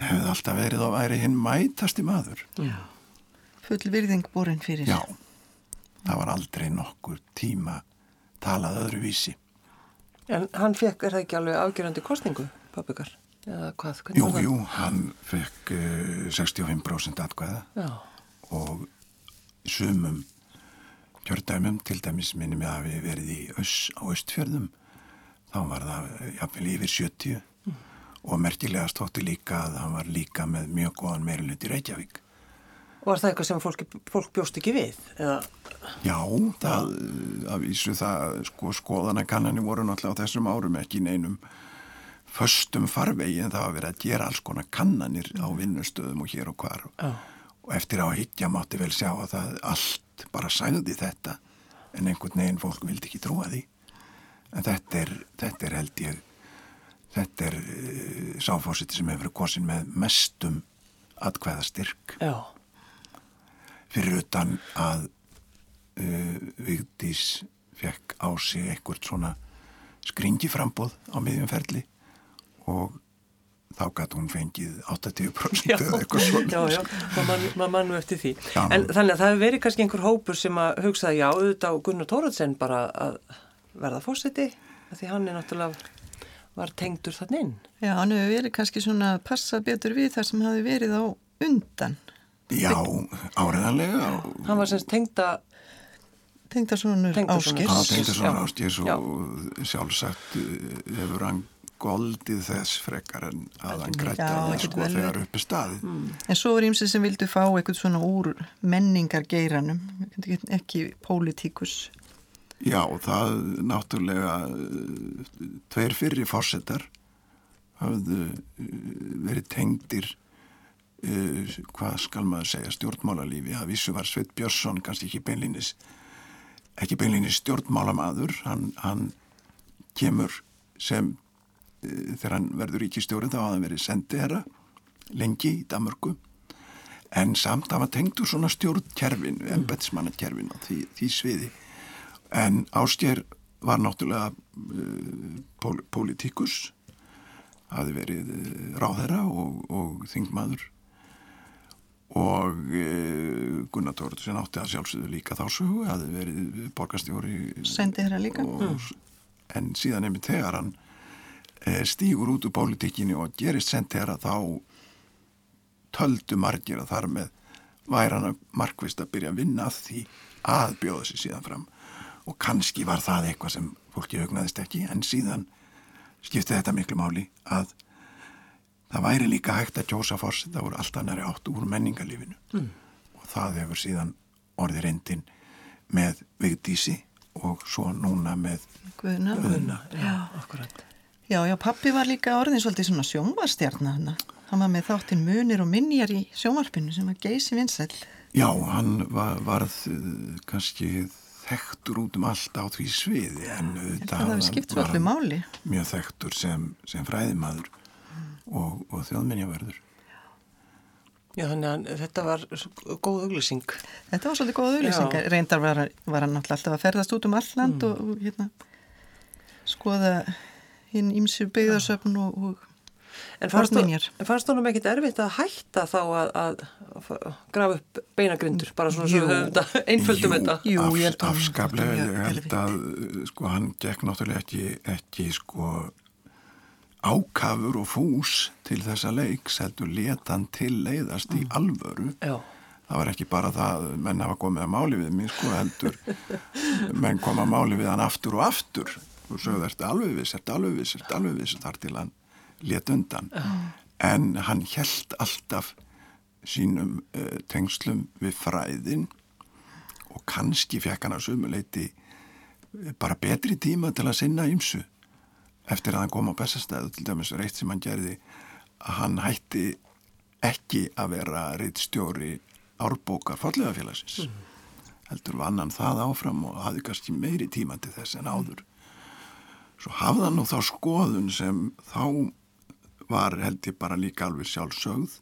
hefði alltaf verið og væri hinn mætasti maður Já. Full virðing borin fyrir. Já, það var aldrei nokkur tíma talað öðruvísi. En hann fekk, er það ekki alveg afgjörandi kostningu, pappikar? Eða hvað? Jú, jú, hann fekk uh, 65% atkvæða Já. og sumum kjördæmum, til dæmis minni mig að við verið í öss, á östfjörðum, þá var það jafnvel yfir 70 og merkilega stótti líka að hann var líka með mjög góðan meirilut í Reykjavík. Var það eitthvað sem fólk, fólk bjóst ekki við? Eða, Já, það, að vísu það, sko, skoðanakannanir voru náttúrulega á þessum árum ekki neinum föstum farvegi en það var verið að gera alls konar kannanir á vinnustöðum og hér og hvar Já. og eftir á higgja mátti vel sjá að það allt bara sagði þetta en einhvern veginn fólk vildi ekki trúa því en þetta er, þetta er held ég þetta er uh, sáfósiti sem hefur verið kosin með mestum atkvæðastyrk já. Fyrir utan að uh, Vigdís fekk á sig eitthvað svona skringiframbóð á miðjumferli og þá gæti hún fengið 80% Já, eða eitthvað svona. já, já, maður man, maður man nú eftir því. Já. En þannig að það hefur verið kannski einhver hópur sem að hugsaði, já, auðvitað Gunnar Tóratsen bara að verða fósiti, því hann er náttúrulega, var tengdur þann inn. Já, hann hefur verið kannski svona að passa betur við þar sem hafi verið á undan. Já, áreðanlega Hann var semst tengda, Tengdasonur Áskers. Já. ástjés Já. og sjálfsagt uh, hefur hann skoldið þess frekar en að hann Já, grætta það sko þegar uppi staðið. En svo er ímsið sem vildu fá eitthvað svona úr menningargeiranum, ekki pólitíkus. Já, það náttúrulega uh, tveir fyrri fórsetar hafðu uh, verið tengdir uh, hvað skal maður segja? Stjórnmálalífi, að vissu var Sveit Björnsson kannski ekki beinlinis ekki beinlinis stjórnmálamaður. Hann, hann kemur sem uh, þegar hann verður ríkistjóri þá hafði hann verið sendiherra lengi í Danmörku. En samt hann var tengdur svona stjórnkerfinu, embetsmannakerfinu því, því sviði. En Ástjær var náttúrulega uh, pól, pólitíkus, hafi verið ráðherra og, og þingmaður og uh, Gunnar Tóruðsson átti að sjálfsögðu líka þá sögu, hafi verið borgastjóri. Og, En síðan einmitt þegar hann uh, stígur út úr pólitíkinni og gerist sendi þeirra þá töldu margir að þar með væri hann að markvist að byrja að vinna að því að bjóða sér síðan fram og kannski var það eitthvað sem fólki hugnaðist ekki en síðan skipti þetta miklu máli að það væri líka hægt að kjósa fórseta úr allt annari átt úr menningarlífinu mm. og það hefur síðan orðið reyndin með Vigdísi og svo núna með Guðna. Guðna. Já. Já, já, pappi var líka orðin svolítið svona sjónvarstjarnar hann. Var með þáttinn munir og minjar í sjónvarpinu sem var geysi vinsæl. Já, hann var, varð uh, kannski þekktur út um allt á því sviði en Það máli. mjög þekktur sem, sem fræðimaður og, og þjóðminjaverður. Já, þannig að þetta var góð auglýsing. Þetta var svolítið góð auðlýsingar. Reyndar var, var hann náttúrulega alltaf að ferðast út um alland Mm. og, og hérna, skoða hinn ímsu byggðarsöfn og, og En fannst, Fornminjar. en fannst honum ekkit erfitt að hætta þá að, að, grafa upp beinagrindur, bara svona svo Jú. við höfum þetta, einföldum þetta. Jú, ég held að afskaplega, ég held að sko hann gekk náttúrulega ekki, ekki sko ákafur og fús til þessa leiks heldur letan til leiðast í alvöru. Já, það var ekki bara það að menn hafa komið að máli við mig sko heldur. Menn kom að máli við hann aftur og aftur. Og sögðu þetta alveg viss, þetta alveg viss, þetta alveg viss þar til hann let undan. En hann held alltaf sínum uh, tengslum við fræðin og kannski fekk hann að sumuleiti bara betri tíma til að sinna ymsu eftir að hann kom á bestastæðu til dæmis reitt sem hann gerði að hann hætti ekki að vera reittstjóri árbókar fallegafélagsins heldur vann hann það áfram og hafði kannski meiri tíma til þess en áður. Svo hafði hann nú þá skoðun sem þá var held ég bara líka alveg sjálfsögð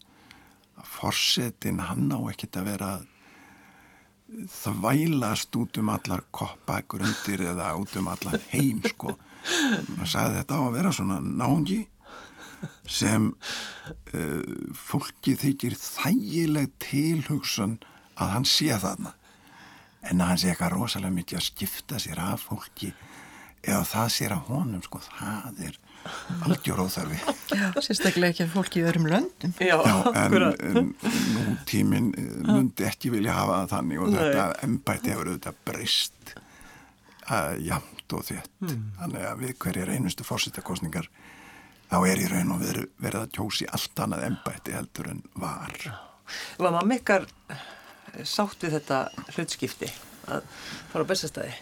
að forsetin hann á ekkert að vera þvælast út um allar koppagrundir eða út um allar heim sko maður sagði þetta á að vera svona náungi sem uh, fólki þykir þægileg tilhugsun að hann sé þarna en að hann sé eitthvað rosalega mikið að skipta sér af fólki eða það sér að honum sko það er algjör óþarfi sérstaklega ekki að fólki í öðrum löndum. já, Já, en, en nú tíminn eh, myndi ekki vilja hafa það þannig og Nei. þetta embæti hefur auðvitað breyst uh, jamt og þétt. Þannig að við hverjir einustu fórsettakostningar þá er í raun og veru verið að kjósi allt annað embæti heldur en var. Var mamma ykkar sátt við þetta hlutskipti? Að fara á bestastæði?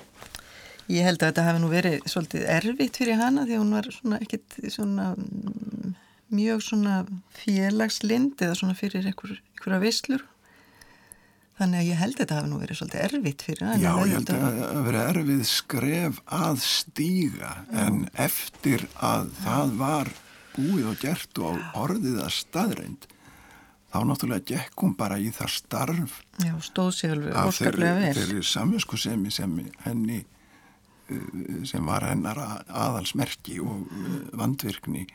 Ég held að þetta hafi nú verið svolítið erfitt fyrir hana því hún var svona ekkit svona mm, mjög svona félagslind eða svona fyrir einhver, einhverja veislur. Þannig að ég held að þetta hafi nú verið svolítið erfitt fyrir hana. Já, ég held að að vera erfið skref að stíga en eftir að það var búið og gert og orðið að staðreind þá náttúrulega gekk hún bara í það starf Já, af þeirri, þeirri samvinskusemi sem henni uh, sem var hennar aðalsmerki og uh, vandvirkni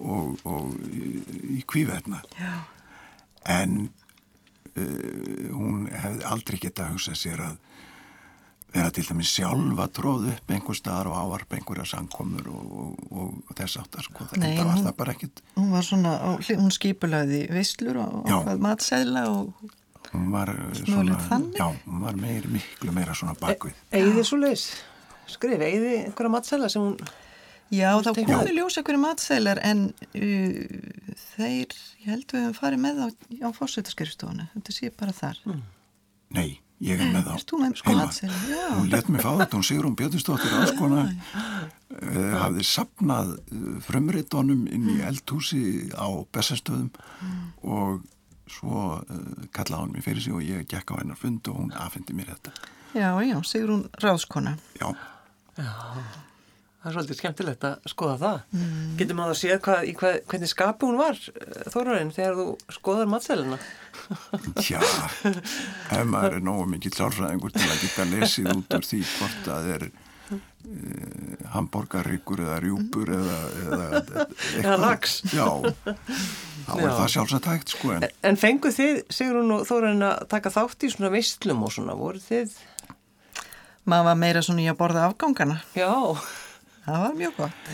og, og í, kvíverna en uh, hún hefði aldrei geta að hugsa sér að vera til dæmis sjálfa tróð upp einhver staðar og ávarp einhverja samkomur og, og, og þess áttar sko, Nei, þetta var hún- það bara ekkit Hún var svona, á hún skipulaði veislur og ákvað matseðla og hún var Mögulegt þannig? já, hún var meir, miklu meira svona bakvið Eigði svo leis? Skrif, eigði einhverja matsela sem hún Já, þá Steik- komið ljós einhverju matseilar en uh, þeir, ég held við höfum farið með þá á fórsveitaskrifstofuna, þetta sé bara þar. Nei, ég er með þá. Þú með heima. matseðla? Já. Hún let mig fá þetta, hún Sigrún Björnsdóttir áskona uh, hafði sapnað uh, frumritunum inn í eldhúsi á Bessastöðum og svo uh, kallaði hún mér fyrir sig og ég gekk á hennar fund og hún afhendi mér þetta. Já, já, Sigrún Ráðskona. Já, Það er svolítið skemmtilegt að skoða það. Mm. Getur maður að séð hvað, í hvað, hvernig skapi hún var, Þórarinn, þegar þú skoðar matselina? tjá, ef maður er nógu mikið klárfræðingur til að geta lesið út úr því hvort það er uh, hambúrgarryggur eða rjúpur eða, eða eitthvað. Eða lax. Já, þá er Já. það sjálfsagt hægt sko en En fengu þið, Sigrún og Þórarinn, að taka þátt í svona veistlum og svona, voru þið? Maður var meira svona í að borða afgangana. Já, Það var mjög gott.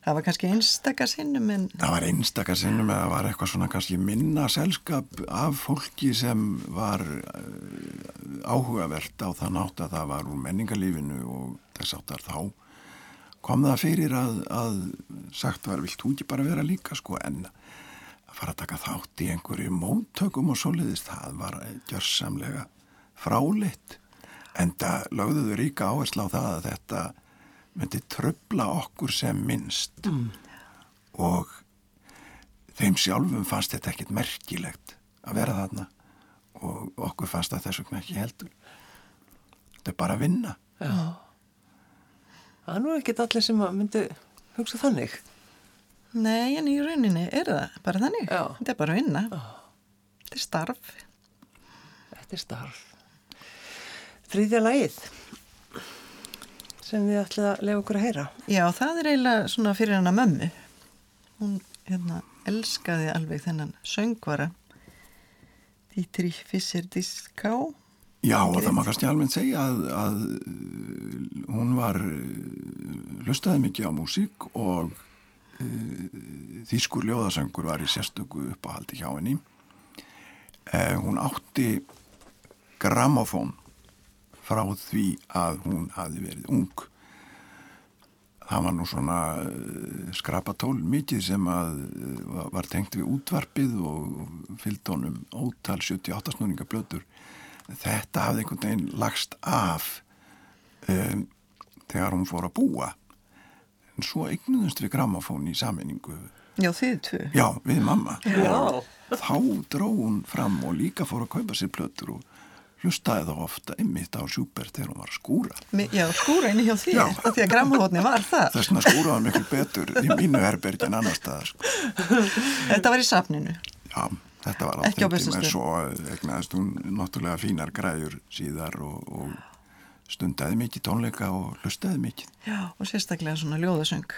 Það var kannski einstakar sinnum en Það var einstakar sinnum eða var eitthvað svona kannski minna selskap af fólki sem var uh, áhugavert á það nátt að það var úr menningarlífinu og þess áttar þá kom það fyrir að, að sagt var, vilt þú ekki bara vera líka sko? En að fara að taka þátt í einhverju móttökum og svoleiðist, það var gjörsamlega fráleitt. En það lögðuðu ríka áherslu á það að þetta myndi tröfla okkur sem minnst og þeim sjálfum fannst þetta ekkit merkilegt að vera þarna og okkur fannst það þess vegna ekki heldur þetta er bara að vinna það er nú ekkit allir sem að myndu hugsa þannig. nei, en í rauninni er það bara þannig. Já. Þetta er bara að vinna. Þetta er starf. Þetta er starf. Þriðja lagið sem þið ætlið að lefa okkur að heyra. Já, það er eiginlega svona fyrir hana mömmu. Hún hérna elskaði alveg þennan söngvara Dítri Fisser Diská. Já og það má kannski almennt segja að, að hún var uh, hlustaði mikið á músík og uh, þýskur ljóðasöngur var í sérstöku uppáhaldi hjá henni uh, hún átti grammofón frá því að hún hafi verið ung. Það var nú svona uh, skrapatól mikið sem að uh, var tengt við útvarpið og fylgd honum ótal 78 snúninga blöður þetta hafði einhvern veginn lagst af um, þegar hún fór að búa. En svo eignuðumst við grammafón í sammenningu Já, þið tvö. já, við mamma. Já. þá dró hún fram og líka fór að kaupa sér plötur og hlustaði þá ofta einmitt á Schubert þegar hún var að skúra Já, skúra inni hjá þér, Já. af því að grammahotni var það. þess vegna skúraði hann miklu betur í mínu herbergi en annar staðar sko. Þetta var í safninu. já, þetta var Ekki tíma, Bessastöðum. en svo egnaðist hún náttúrulega fínar græjur síðar og, og stundaði mikið tónleika og hlustaði mikið Já, og sérstaklega svona ljóðasöng.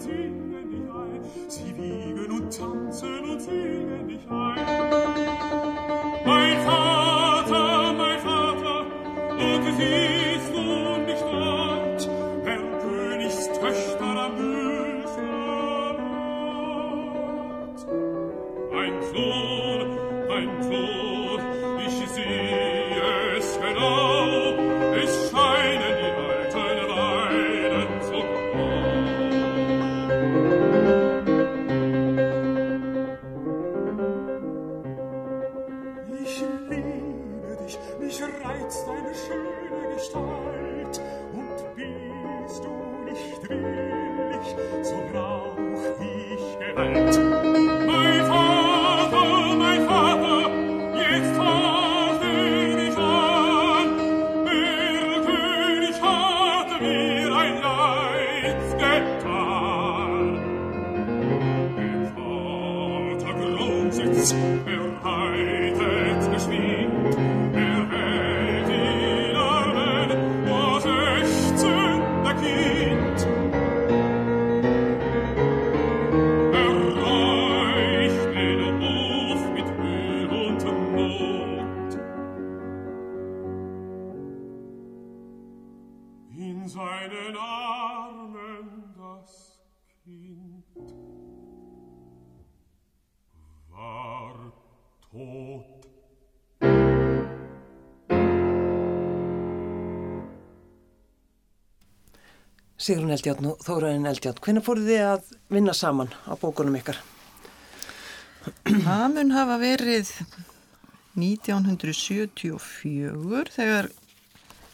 singen dich ein, sie wiegen und tanzen und singen dich ein. Sigrun Eldjátt og Þóraðin Eldjátt, hvernig fóruð þið að vinna saman á bókunum ykkar? Það mun hafa verið 1974 þegar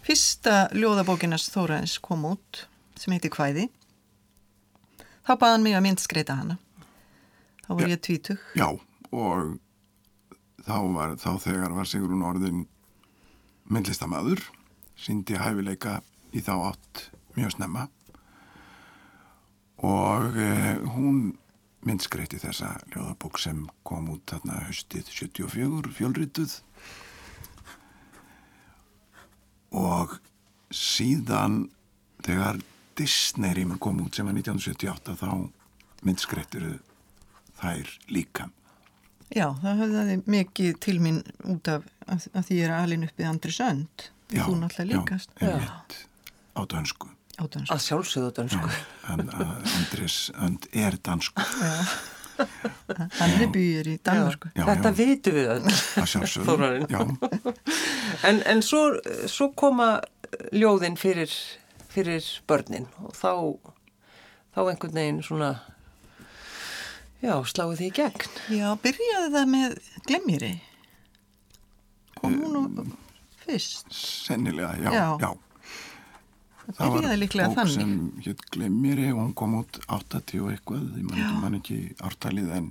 fyrsta ljóðabókinast Þóraðins kom út sem heiti Kvæði. Þá baðan mig að myndskreita hana. Þá var ég tvítug. Já, og þá, var, þá þegar var Sigrún orðin myndlistamæður, síndi hæfileika í þá átt mjög snemma og eh, hún myndskreiti þessa ljóðabók sem kom út þarna haustið 74, fjölrituð og síðan þegar Disney rýmur kom út sem var 1978 þá myndskreittir þær líka Já, það höfðaði mikið til mín út af að, að því ég er alin uppið Andri Sönd. Já, Þú náttúrulega líkast. Já, einmitt, á dönsku Átans. Að sjálfsögðu dansku. en að Andris önd er dansku Hann er býr í Danmörku. Já, Þetta já. vitum við öll. að sjálfsögðu Þórarinn. já, En, en svo, svo koma ljóðin fyrir, fyrir börnin og þá, þá einhvern veginn svona, já, sláðu því í gegn. Já, byrjaði það með glemmiri. Kom hún nú fyrst. sennilega, já, Já. já. Það byrjaði líklega bók þannig. sem hétt Glemmiri og hún kom út 80 og eitthvað, ég man ekki, man ekki ártalið en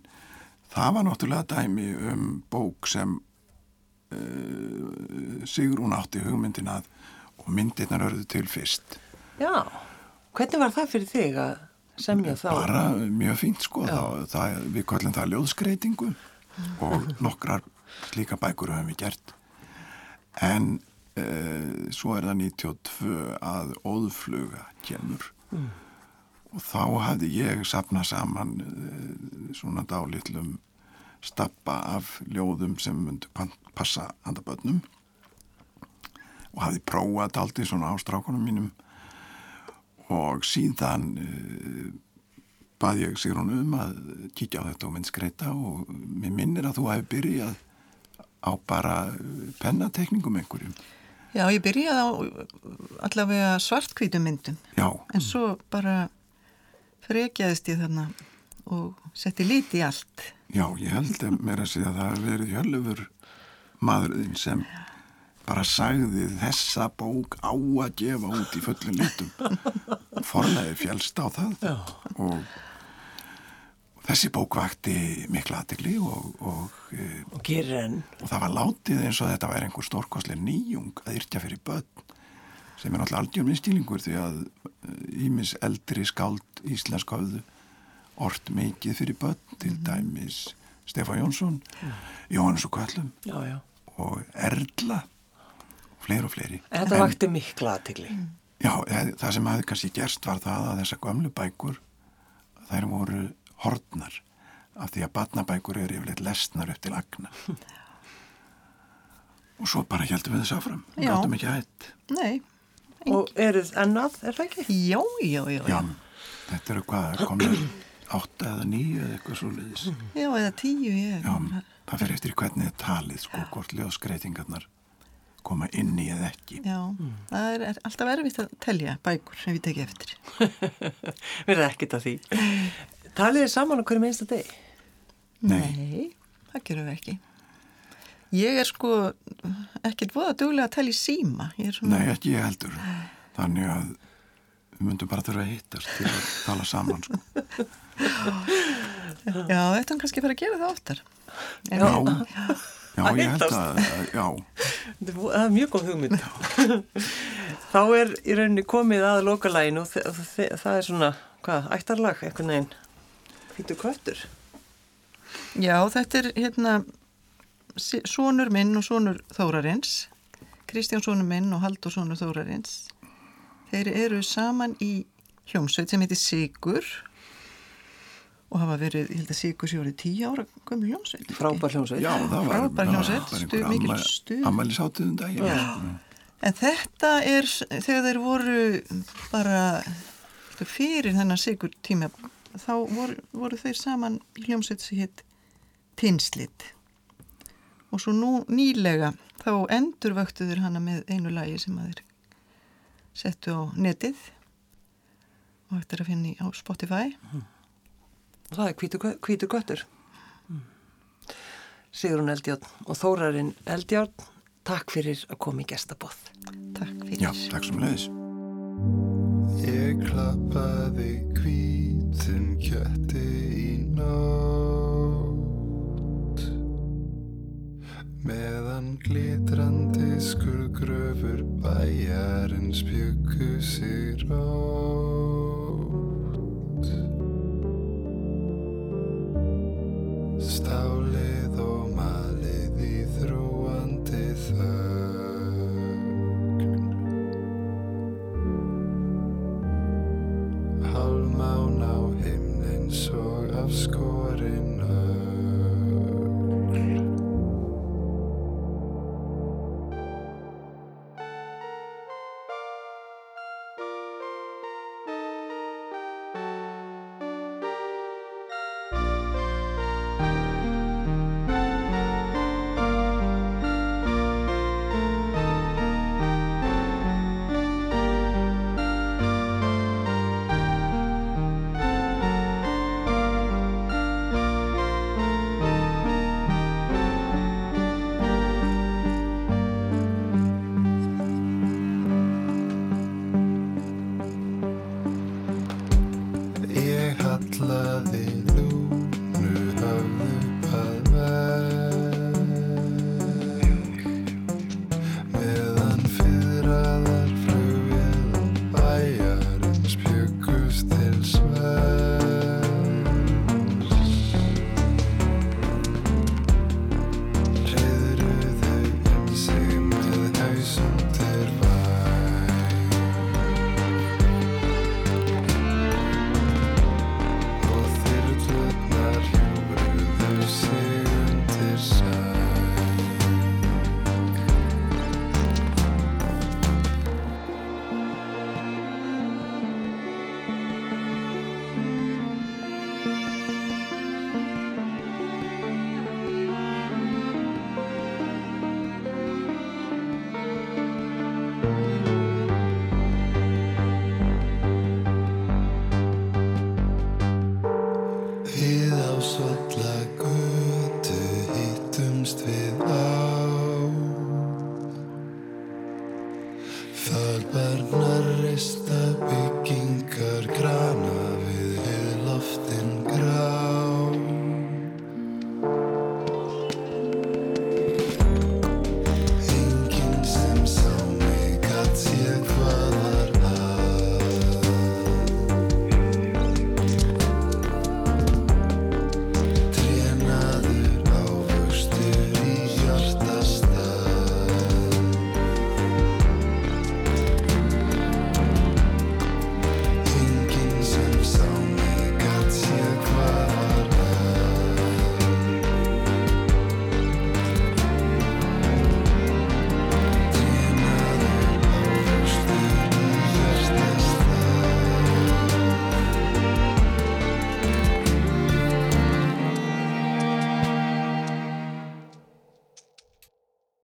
það var náttúrulega dæmi um bók sem uh, Sigrún átti hugmyndin að og myndirnar örðu til fyrst. Já, hvernig var það fyrir þig að semja þá? bara mjög fínt sko. Þá, það, við kallum það ljóðskreitingu og nokkrar slíka bækur höfum við gert. En uh, svo er það 92 að óðfluga kemur. Og þá hafði ég sapnað saman uh, svona dálitlum stappa af ljóðum sem myndu passa handa börnum. Og hafði prófað aldrei svona á strákunum mínum. Og síðan uh, bað ég Sigrún um að kíkja á þetta og myndskreita og mér minnir að þú hefði byrjað á bara eh, pennatekningum einhverjum. Já, ég byrjaði á allavega svartkvítum myndum. Já, En svo bara frekjaðist ég þarna og setti lit í allt. Já, ég held að mér að segja að það hefur verið hjölufur maðurinn sem bara sagði þessa bók á að gefa út í fullin litum. Forlega fjálst á það Já. og þessi bók vakti mikla aðtegli og, og, e, og og það var látið eins og þetta væri einhver stórkostlega nýjung að yrkja fyrir börn sem er náttúrulega aldjum minnstýlingur því að ímis eldri skáld íslensk höfðu ort mikið fyrir börn til dæmis Stefán Jónsson, Jóhannes og Kvöllum Já, já. og Erla og fleiri og fleiri. En þetta vakti mikla aðtegli. Já, eh, það sem hafði kannski gerst var það að þessar gömlu bækur þær voru hortnar af því að batnabækur eru yfirleitt lesnar upp til agna. Og svo bara heldum við þess áfram. Já. Gáttum ekki hætt. Nei, Og eruð ennað, er það ekki? já, já, já, Já, já, þetta eru hvað, komið átta eða nýju eða eitthvað svo liðis. já, eða tíu, ég, Já, það fyrir eftir hvernig það talið, sko, hvort ljóðskreitingarnar koma inn í eða ekki. já, það er, er alltaf erfitt að telja bækur ef ég teki eftir. Verða ekkert að því. Talið þið saman á hverju minnsta deg? Nei. það gerum við ekki. Ég er sko ekkert voða duglega að telja í síma. Ég er svona, Nei, ekki ég heldur. Þannig að við myndum bara þurfa að hittast til að tala saman, sko. já, þetta er kannski bara að gera það oftar. Já, já, Að ég held að, já, Það er mjög góð hugmynd. Þá er í rauninni komið að lokalæginu og það er svona, hvað, ættarlag, einhvern veginn. Hvítu kvöttur. Já, þetta er hérna sonur minn og sonur Þórarins Kristján sonur minn og Haldur sonur Þórarins þeir eru saman í hljómsveit sem heitir Sigur og hafa verið, ég held að Sigur sé orðið tíu ára gömur hljómsveit Frábær hljómsveit. já, það var Frábær hljómsveit, bara stuð- einhver mikil amma- stuð. ammælishátíðum daginn. Já. sko. En þetta er þegar þeir voru bara fyrir þennan Sigur tíma þá voru, voru þeir saman í hljómsveit sem hitt Tinslit og svo nú nýlega þá endurvöktu þeir hana með einu lagi sem að þeir settu á netið og þetta er að finna á Spotify Og það er hvítu, kvö- hvítu kvöttur. Sigrun Eldjárn og Þórarinn Eldjárn, takk fyrir að koma í gestabóð. Takk fyrir Já, takk sem leiðis. Ég klappaði hvítum kjötti í nótt. Meðan glitrandi skurðgröfur bæjarins byggu sig rót